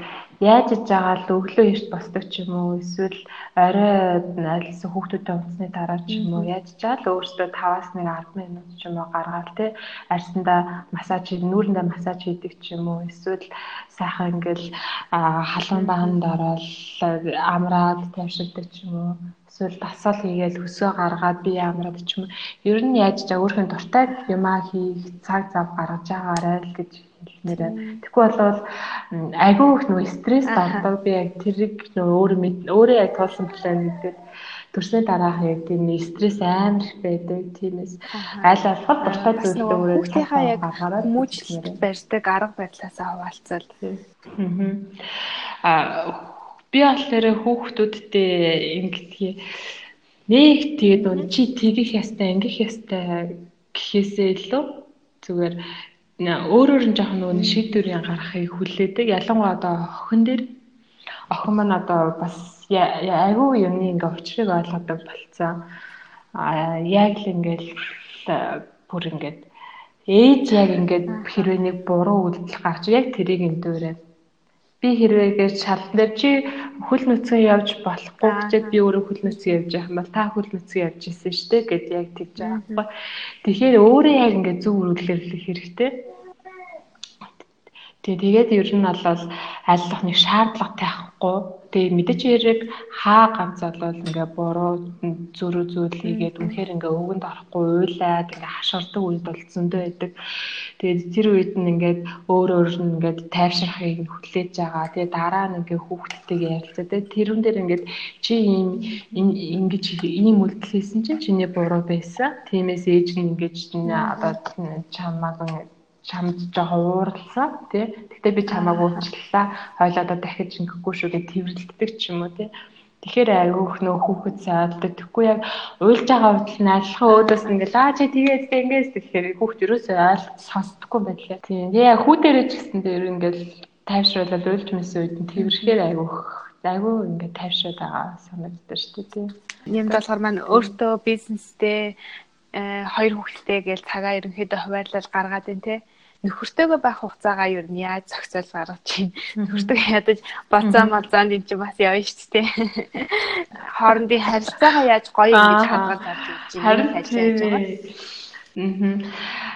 яаж иж байгаа л өглөө эрт босдог ч юм уу эсвэл орой айлсан хүүхдүүдтэй унтсны дараа ч юм уу яаж чаал өөртөө 5-аас 1 10 минут ч юм уу гаргаад те. Арьсандаа массаж нүүрэндээ массаж хийдэг ч юм уу эсвэл сайхан ингээл халуун баганд ороод амраад тавьшилдаг ч юм уу эсвэл дасгал хийгээл хөсөө гаргаад бие амраад ч юм ер нь яаж чаа өөрхөн дуртай юмаа хийх цаг зав гаргаж байгаарай л гэж хэлмээрээ. Тэгэхгүй болвол айгүй их нөгөө стресс болдог. Би яг тэрийг нөгөө өөр өөрөө яг туулсан план гэдэг төрсний дараах яг тийм стресс амар их байдаг. Тиймээс аль болох дуртай зүйлээ өөрөө хүүхдийнхаа яг хүмүүжлэлт барьдаг арга барилаасаа хуваалцал. Аа би болохоор хүүхдүүдтэй ингэдэг нэг тэгээд өн чи тэгэх ястай ингэх ястай гэхээсээ илүү зүгээр өөрөөр нь жоохон нөгөө шийдвэрийн гаргахыг хүлээдэг. Ялангуяа одоо охин дээр охин маань одоо бас айгүй юмны ингээ учрыг ойлгодог болцсон. А яг л ингээл бүр ингээд ээж яг ингээд хэрвээ нэг буруу үйлдэл гарч яг тэрийг эндүүрээ би хэрвээ гэж шалдан дээр чи хөл нүцгэн явж болохгүй гэчээд би өөрөө хөл нүцгэн явж байгаа юм бол та хөл нүцгэн явж исэн шүү дээ гэд яг тэгж байгаа байхгүй. Тэгэхээр өөрөө яг ингээд зөв үргэлжлүүлэх хэрэгтэй. Тэгээ тэгээд ер нь бол аллах нэг шаардлага тавихгүй. Тэгээ мэдээч яриг хаа ганц болвол ингээ буруу зөрүү зүйл хийгээд үнэхээр ингээ өвгөнд орохгүй уйлаад ингээ хашгирдаг үед бол зөндөө байдаг. Тэгээд тэр үед нь ингээд өөр өөр нь ингээд тайвширхыг нь хүлээж байгаа. Тэгээд дараа нь ингээ хүүхдтэйгээ ярилцаа. Тэгээд тэрүүн дээр ингээд чи ийм ингэж ийм үйлдэл хийсэн чинь чиний буруу байсан. Тиймээс ээж нь ингэж одоо чамаг чамд жоохон ууралсан тий. Гэтэ би чамааг уучлалаа. Хойлоо одоо дахиж ингэхгүй шүү гэж тэрвэрлдэг ч юм уу тий. Тэгэхээр айгүйх нөө хүүхэд сайддаг. Тэгэхгүй яг уйлж байгаа үед нь алхах өөдөөс ингээл аа чи тэгээд ингэээс тэгэхээр хүүхд юусоо ойлголт сонсдоггүй байлаа. Тийм. Яг хүүдэрэж гисэн дээр ингээл тайвшруулаад уйлж мэсэн үед нь тэрвэрхээр айгүйх айгүй ингээд тайвшраад байгаа санагддаг шүү дээ тийм. Юм болохоор маань өөртөө бизнестэй э, хоёр хүүхэдтэй гээл цагаа ерөнхийдөө хуваарлал гаргаад байна те нөхөртөөгөө байх хугацаагаа юу нь яаж зохицол гаргаж чинь нөхөртөө ядаж болцоо молзоонд эн чинь бас явна шүү дээ. Хоорондын харилцаагаа яаж гоё ингэж хадгалж авч чинь харин ажиллаж байгаа.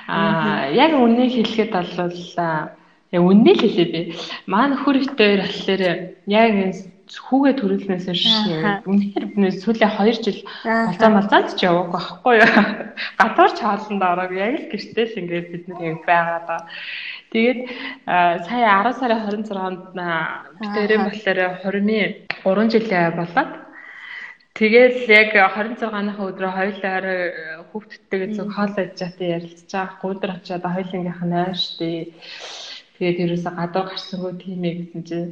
Аа яг үнийг хэлэхэд бол яг үннийг хэлээ би. Маа нөхөр ихтэй болохоор яг хүүгээ төрүүлнээс шээ. Үнэхээр сүүлийн 2 жил болцоо малзаад ч яваагүй байхгүй юу. Гадуур чааланд ороод яг л гэртээ л ингээд бид нар яг байгаа. Тэгээд сая 10 сарын 26-нд битэрэн болохоор хурмын 3 жилээ болоод Тэгэл яг 26-ны өдрөө хоёулаар хүүхдтэйгээ зөв хоол аж чатай ярилцж байгаа. Гудр очиад хоёулынгийнх нь ойр штий. Тэгээд ерөөсө гадуур гарсангүй тийм ээ гэсэн чинь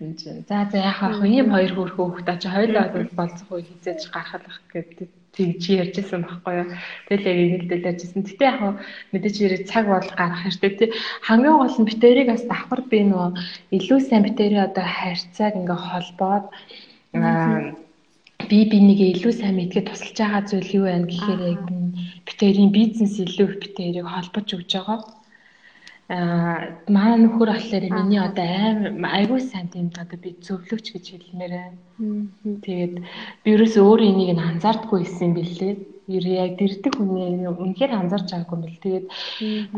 гэсэн чинь за за яах вэ ийм хоёр хөрхөө хөхтэй чи хоёулаа бол болцох үе хизээж гаргалах гэдэг тэгж ярьжсэн байхгүй юу. Тэгэл яг ингэлдэл ярьжсэн. Гэтэ яг мэдээж хэрэг цаг бол гарах хэрэгтэй тий. Хамгийн гол нь битэрийг бас давхар би нөө илүү сайн битэрийн одоо харьцааг ингээ холбоод би бинийгээ илүү сайн мэдгээд тусалж байгаа зүйл юу вэ гэхээр яг битэрийн бизнес илүү битэрийг холбож өгж байгаа Аа манай нөхөр болохоор миний одоо аим айгүй сайн тийм одоо би зөвлөгч гэж хэлмээр байна. Тэгээд би ерөөс өөр энийг нь анзаардгүй исэн бэлээ. Ер яг дэрдэг хүний үнэхээр анзаарч байгаагүй юм бэл. Тэгээд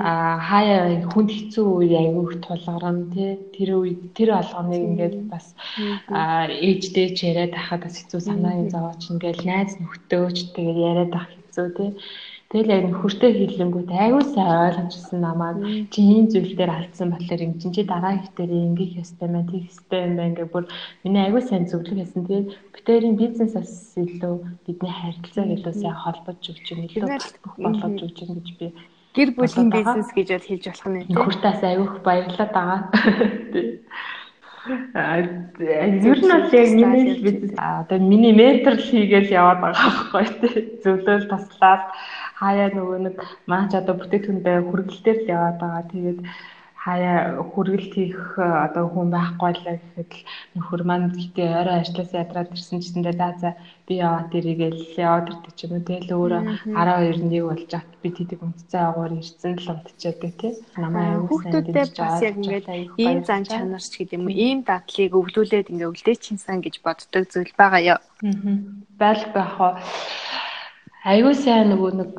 аа хаяа хүнд хэцүү үе айгүй их тулгарна тий. Тэр үе тэр алганыг ингээд бас аа ээждээ ч яриад хахад бас хэцүү санааны зовооч ингээд найз нөхдөөч тэгээд яриад ах хэцүү тий. Тэгэл яг нөхөртэй хэлэнгүүт аягүй сайн ойлгочихсон намайг. Чи ийм зүйл дээр алдсан болохоор юм чи дараа ихтэр ингэх ёстой мэн тийх ёстой юм байна гэх бүр миний аягүй сайн зөвлөг хийсэн. Тэгээд битэрийн бизнесээс илүү бидний харилцааг илүү сайн холбож өгч юм илүү болгож өгч юм гэж би гэр бүлийн бизнес гэж бол хэлж болох нь аягүй их баярлалаа дагаа. ер нь бол яг миний бизнес одоо миний ментор хийгээл яваад байгаа байхгүй тий. Зөвлөл таслаад хаяа нөгөө нэг маань ч одоо бүтээгдэхүүндээ хүргэлтээр л яваад байгаа. Тэгээд хаяа хүргэлт хийх одоо хүн байхгүй л гэхэд нөхөр маань гэтээ орой ажлаас ядраад ирсэн гэсэндээ за за би яваад иргээл яваад ирдэг ч юм уу тэгэл өөрөө 12-1 болж ат би тэдэг үнцэн агуур ирсэн л унтчихдаг тий намаа хүүхдүүдтэй бас яг ингээд ийм зан чанарч гэдэг юм уу ийм дадлыг өвлүүлээд ингээ өвлөөчинсэн гэж боддог зүйл байгаа ёо. Байл байх айгуу сайн нөгөө нэг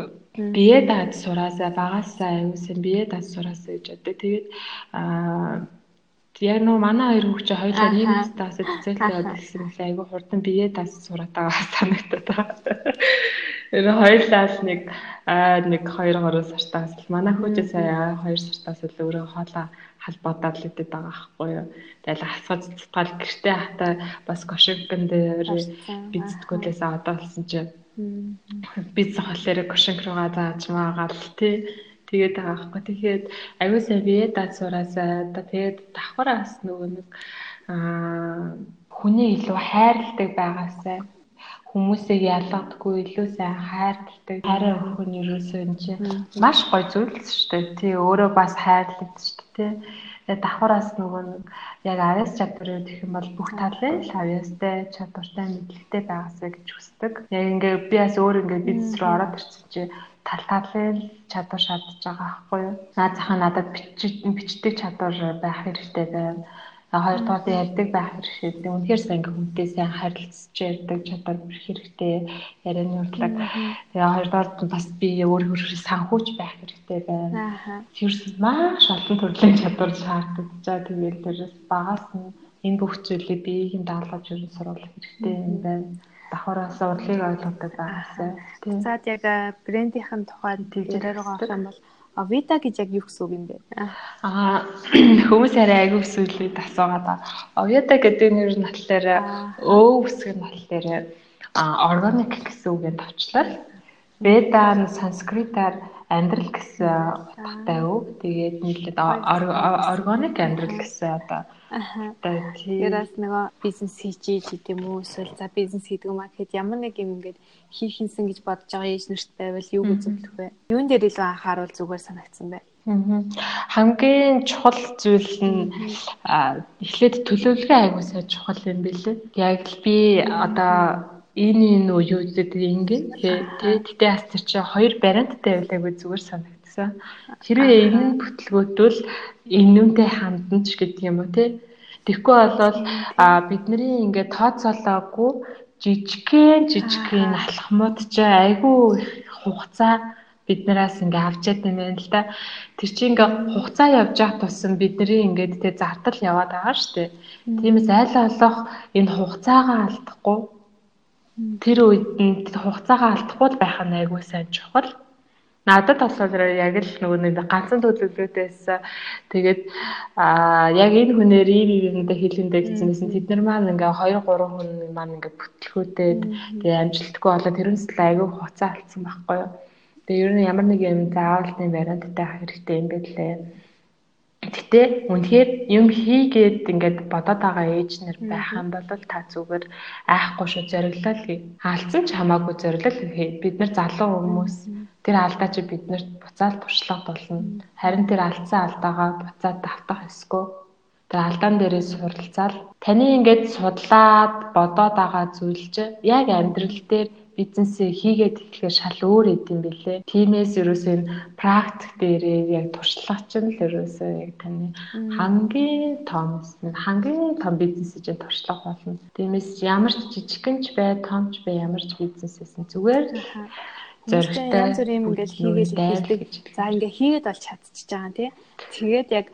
бие даад сураасаа багасаа аюулсан бие даад сураасаа гэж боддог. Тэгээд аа яг нөө манай хоёр хүүхд хоёулаа нэг настаас цэцэлтэй одсон гэсэн айгүй хурдан бие даас сураад байгаа санагдаад байгаа. Тэр хоёулаас нэг нэг 2 3 сартаас л манай хүүхдээ сая 2 сартаас л өөрөө хоолоо халбадаад л идэт байгаа байхгүй юу. Тэгэл асгаж цэцгал гэртээ хата бас гошигэн дээр бицэтгүүлээс одоо болсон чинь Биз болохоор кошинг руугаа зааж маагаал тий. Тэгээд байгаа байхгүй. Тэгэхээр аюу сайн бие дад сураасаа тэгээд давхраас нөгөө нэг аа хүний илүү хайрладаг байгаасаа хүмүүсийг ялгадаггүй илүү сайн хайрладаг хайраа өгөх нь ерөөсөө энэ чинь маш гоё зүйл шүү дээ. Тий өөрөө бас хайрлагдаж шүү дээ. Тэгээ давхараас нөгөө нэг яг авиас чадвар гэх юм бол бүх талын л авиастай чадвартай мэдлэгтэй байгаасаа гэж хүсдэг. Яг ингээ би бас өөр ингээ бизнес руу ороод ирсэн чи тал талын чадвар шаардж байгаа байхгүй юу? Наад захаа надад бичдэг чадвар байх хэрэгтэй байна хоёрдугаар ярьдаг байх хэрэгтэй. Үнэхээр сайн ингээ хүнтэй сайн харилцаж ярьдаг чадвар бүрх хэрэгтэй. Ярианы урлаг. Тэгээ хоёрдугаар бас би өөр хөрх санхүүч байх хэрэгтэй байна. Тэрс маш олон төрлийн чадвар шаарддаг. Тэгээд дээрээс багаас нь энэ бүх зүйлийг биеийн даалгавар жүрэн сургуулах хэрэгтэй юм байна давхараас урлагийг ойлгодог байгаасаа. За яг брендийнхэн тухайд хэлээр байгаа юм бол Авида гэж яг юу гэсэн үг юм бэ? Аа хүмүүс арай айгүй сүлээд асуугаад байгаа. Авида гэдэг нэр нь болохоор өө үсэг нь болохоор органик гэсэн үгээр товчлол. Веда нь санскритаар амьдрал гэсэн утгатай үг. Тэгээд нийлээд органик амьдрал гэсэн одоо Одоо тиймээс нөгөө бизнес хийж гэдэг юм уу эсвэл за бизнес хийдэг юм аа гэхэд ямар нэг юм ингээд хийх юмсан гэж бодож байгаа ээж нарт байвал юу гэж зөвлөх вэ? Юун дээр илүү анхааруул зүгээр санагдсан бэ? Хамгийн чухал зүйл нь эхлээд төлөвлөгөө сайн чухал юм билээ. Яг л би одоо энэ энэ юу гэдэг ингээд тий Тэгтээ бас тэр чинь хоёр барианттай байлаагүй зүгээр санагдсан. Хэрвээ энэ бүтлгүүтвэл энүүнтэй хандна ч гэдэг юм уу тий. Тэгэхгүй болвол бидний ингээд тооцоолоогүй жижигхэн жижигхэн алхмууд ч айгүй хугацаа биднээс ингээ авчаад байна л да. Тэр чинь ингээ хугацаа явж байгаа тусам бидний ингээд тэ зардал яваад байгаа шүү дээ. Тиймээс айл олох энэ хугацаагаа алдахгүй тэр үед нь хугацаагаа алдахгүй байх нь айгүй сайн чухал. Надад болохоор яг л нөгөө нэг ганцхан төлөвлөлтөөс тэгээд аа яг энэ хүнээр ийм юмдаа хэлэндээ гэсэн тэд нар маань ингээ 2 3 хүн маань ингээ бүтлгүүтээд тэгээ амжилтгүй болоод тэрнээс л айгүй хуцаа алдсан байхгүй юу. Тэгээ ер нь ямар нэг юм заавалтай бариадтай хэрэгтэй юм бэ лээ. Гэтэ үнэхээр юм хийгээд ингээд бодоод байгаа ээж нар байх юм бол та зүгээр айхгүй шүү зориглол хий. Алдсан ч хамаагүй зориглол хий. Бид нар залуу хүмүүс тэр алдаа чи биднэрт буцаад туршлага болно. Харин тэр алдсан алдаагаа буцаад давтах ёсгүй. Тэр алдаан дээрээ суралцаал таны ингээд судлаад бодоод байгаа зүйл чи яг амьдрал дээр бизнесээ хийгээд эхлэхээр шал өөр эд юм бэлээ. Тимээс ерөөсөө энэ практик дээрээ яг туршлага чинь л ерөөсөө яг таны хамгийн том хамгийн том бизнес чинь туршлага болно. Тимээс ямар ч жижигхэн ч бай, том ч бай, ямар ч бизнесээс нь зүгээр зоригтой янз бүр юм ингээд хийгээд эхэлдэг. За ингээд хийгээд бол чадчихж байгаа тий. Тэгээд яг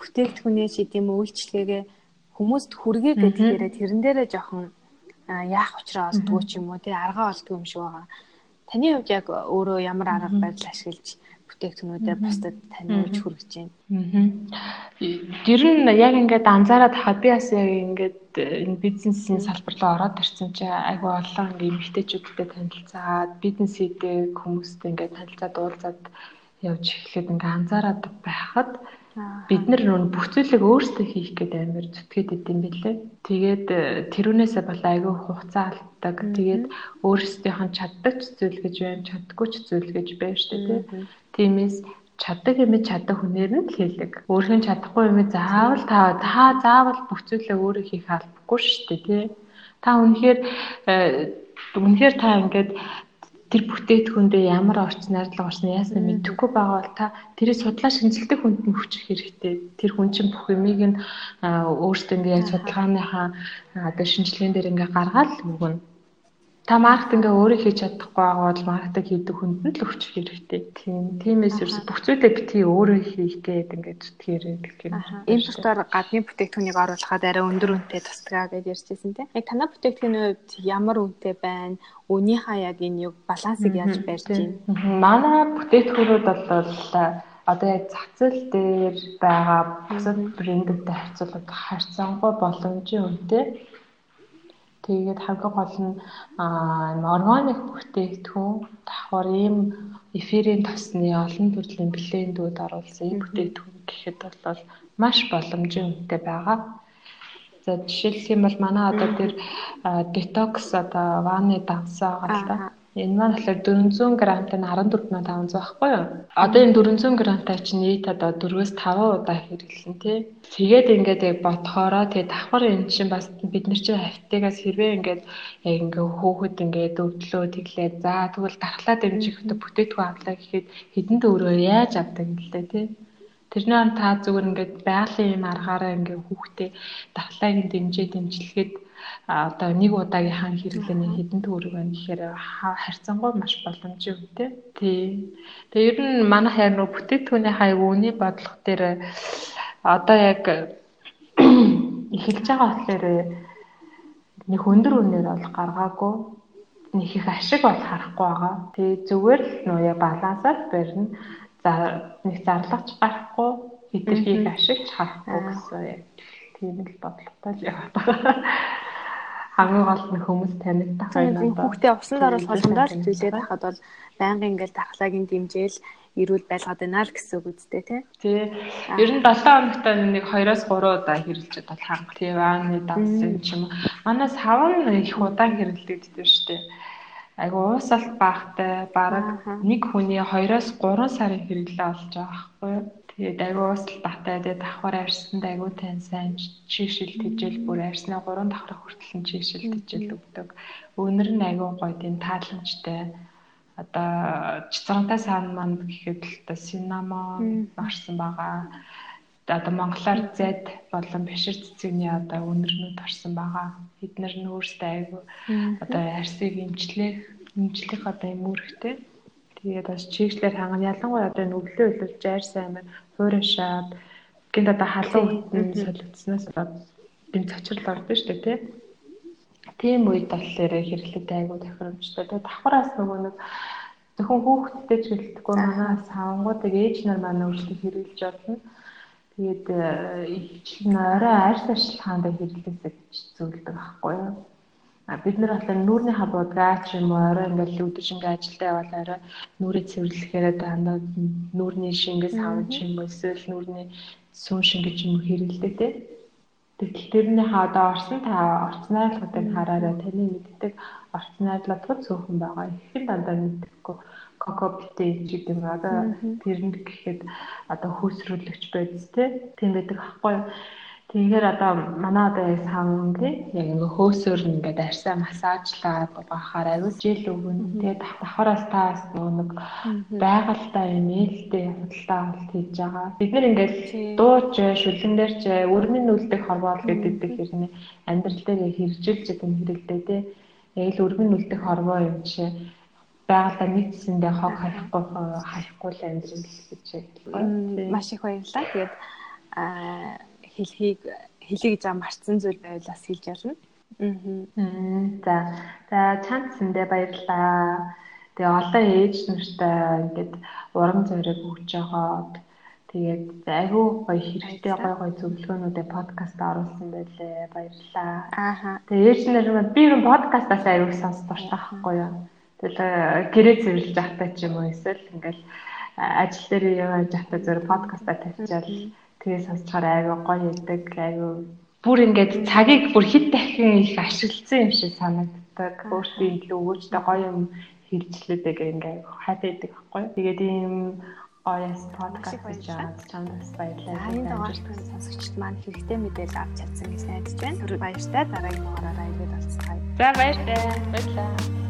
бүтээгдэхүүнээ шийд юм үйлчлэгээ хүмүүст хүргээ гэдгээр тэрэн дээрээ жоохон яах учраа олдгоо ч юм уу? Тий аргаа олдгоо юм шиг байгаа. Таны хувьд яг өөрөө ямар арга барил ашиглаж бүтээгдэхүүнүүдээ бусдад таниулж хүргэж байна. Тэр нь яг ингээд анзаараад хахад би бас яг ингээд энэ бизнесийн салбар руу ороод ирсэн чинь айгүй олон эмэгтэйчүүдтэй танилцаад бизнес хийдэг хүмүүстэй ингээд танилцаад уулзаад явж эхлээд ингээд анзаараад байхад бид нар нүүн бүх зүйлийг өөрсдөө хийх гэдэг амар зүтгээд идэм билээ. Тэгээд э, тэрүүнээсээ бол айгүй хугацаа алддаг. Тэгээд өөрсдийнх нь чаддаг зүйл гэж байна, чаддаггүй зүйл гэж байна шүү дээ. Тиймээс чаддаг юм чаддаг хүнээр нь хэлэг. Өөрхөн чадахгүй юм заавал та та заавал бүх зүйлээ өөрөө хийх албагүй шүү дээ, тий. Та үнэхээр э, үнэхээр та ингээд тэр бүтээтгүндээ ямар орчин найрлага орсон яасан мэдэхгүй байгаа бол та тэрийг судлаа шинжилдэг хүнд нь хүчих хэрэгтэй. Тэр хүн чинь бүх юмыг нь өөртөө ингээ яг судалгааныхаа одоо шинжилгээнд дээр ингээ гаргаад л өгнө та маркетингээ өөрөө хийж чадахгүй байгаа бол маркетинг хийдэг хүнд нь л өгчих хэрэгтэй. Тийм. Тиймээс ерөөс бүх зүйлээ битгий өөрөө хийх гээд ингээд зүтгээрэй гэх юм. Энэ тусдаар гадны бүтээгдэхүүнийг оруулахад арай өндөр үнэтэй тусдгаа гэж ярьжсэн тийм. Яг танай бүтээгдэхүүний хувьд ямар үнэтэй байна? Үнийхаа яг энэ юг балансыг яаж барьж байна? Манай бүтээгдэхүүнүүд бол одоо яг зээл дээр байгаа бусад брэндүүдтэй харьцуулахад харьцангуй боломжийн үнэтэй Тэгээд хамгийн гол нь органик бүтээгдэхүүн давхар ийм эфирийн тосны олон төрлийн блендүүд оруулсан ийм бүтээгдэхүүн гэхэд бол маш боломжийн үнэтэй байгаа. За жишээлх юм бол манай одоо тэр детокс одоо ваны давсаа байгаа л да. Энэ маань болохоор 400 грамтай нь 14500 байхгүй юу? Одоо энэ 400 грамтай чинь нийт одоо 4-өөс 5 удаа хэрэглэн тий. Тэгээд ингээд яг бодхороо тэгээ давхар энэ чинь бас бид нар чинь хавтагаас хэрвээ ингээд яг ингээ хөөхөд ингээд өвдлөө тэглээ. За тэгвэл дархлаа дэмжихтэй бүтээтгүү авлаа гэхэд хэдэн төгрөө яаж авдаг юм лээ тий. Тэрнээ та зүгээр ингээд байгалийн юм аргаараа ингээ хүүхдээ дархлааг нь дэмжээ дэмжлэхэд одоо нэг удаагийнхаа хэрэглээний хэдэн төгрөг байна гэхээр харьцангуй маш боломжтой үнэтэй. Тий. Тэгээ ер нь манайх яг нөө бүтээтгүүний хаяг үний бодлого дээр одоо яг эхэлж байгаа болохоор нэг өндөр үнээр бол гаргаагүй нэг их ашиг бол харахгүй байгаа. Тэгээ зүгээр л нөө яг балансаар барьна. Нэг зарлаач гарахгүй хэтэрхийг ашигч харахгүй гэсэн тийм л бодлоготой л яваад байгаа хамгийн гол нь хүмүүс танигдах байна. Хүүхдээ усанд оруулах болгондоо зүйлээд хахад бол байнгын ингээл дархлаагийн дэмжээл эрүүл байлгаад байна л гэсэн үг үстэй тий. Тий. Ер нь 7 хоногт нэг 2-оос 3 удаа хэрэглэж бол ханга. Тий вааны давсан ч юм. Манай савн их удаан хэрэглэгддэг шүү дээ. Айгу уусалт баахтай бараг нэг хүний 2-оос 3 сарын хэрэглээ олж байгаа байхгүй юу? Тэгээд айгүй ууслал батай тэгээд давхар арьсанд айгүй тань сайн чигшил тижэл бүр арьснаа 3 давхар хүртэл нь чигшил тижэл өгдөг. Өнөр нь айгүй гоё тийм тааламжтай. Одоо чицрантай саан манд гэхэд л одоо синамон орсон байгаа. Одоо монголоор зэд болон бишир цэцэгний одоо өнөрнүүд орсон байгаа. Эднэр нь өөрсдөө айгүй одоо арьсыг имжлэх имжлэх одоо юм үүрэгтэй. Тэгээд бас чигшлэр ханган ялангуяа одоо нүглээ үлж жайр сайн амар хуурашаад гинт одоо халуун үтэн солигдсноос гинт цочрол ордог шүү дээ тий. Тийм үед болохоор хэрэглээд айгуу тохиромжтой. Тэгээд давхараас нөгөө нэг зөвхөн хүүхдтэй ч гэлтгүй манай савангуудыг ээж нар манай өөрсдөө хэрэглэж болно. Тэгээд ихэвчлэн орой арьс ашиглахаандаа хэрэглээсэй гэж зөвлөдөг байхгүй юу? бид нар бол нүүрний хабуудгаа ч юм уу орой ингээл өдөр шингээ ажилдаа явал орой нүрээ цэвэрлэхээр дандаа нүүрний шингээс авч юм уу эсвэл нүүрний сүн шингэж юм хэрэгэлдэ тэ. Тэгтэл тэрний ха одоо орсон та орц найрлагуудыг хараарай таны мэддэг орц найрлагууд цөөхөн байгаа. Ихэн дандаа мэддэггүй кокопите гэдэг юм одоо тэрэнд гэхэд одоо хөөсрүүлэгч байдс тэ. Тийм байдаг аахгүй? Тэгэхээр одоо манай одоо савн тий. Яг ингээ хөөсөөр ингээд арьсаа массажлаад бахаар аюул жил өгөн тэгээд давхараас таас нэг байгальтай юм ээлтэй худалдаа авалт хийж байгаа. Бид нэр ингээд дууч шүлэн дээр ч өрмийн үлдэх хорвоол гэдэг хэрнээ амьдрал дээр хэрэгжилж байгаа хэрэглээ тий. Яг л өрмийн үлдэх хорвоо юм чи байгальтай нэгдсэндээ хог хаяхгүй хаяхгүй л амьдрал гэж. Маш их баярлалаа. Тэгээд аа хэлхийг хэлье гэж байгаа марцсан зүйл байвал бас хэлж ялна. Аа. За. За чанд сэндээ баярлалаа. Тэгээ олон ээж нартай ингээд урам зориг өгч байгаа. Тэгээд айгүй гоё хэрэгтэй гоё гоё зөвлөгөөнүүдээ подкаст оруулсан байлээ. Баярлалаа. Ааха. Тэгээ ээж нар би ер нь подкастаас айгүй сонсож дуртай байхгүй юу? Тэгэл гэрээ цэвэрлж байхдаа ч юм уу эсвэл ингээл ажил дээр явж байхдаа зөв подкастаа тавьчаал Тэгээ сонсохоор айгүй гоё ядаг, айгүй бүр ингээд цагийг бүр хэд дахин их ашигласан юм шиг санагддаг. Өөртөө илүү өөжтэй гоё юм хэрэгжлээдэг ингээд хайтай байдаг байхгүй. Тэгээд ийм ояс подкаст хийж байгаа чамд бас баярлалаа. Хаянд байгаа сонсогчд маань хэрэгтэй мэдээлэл авч чадсан гэж найдаж байна. Баяртай дараагийн дугаараараа ирээд уулзцгаая. За баяртай. Баярлалаа.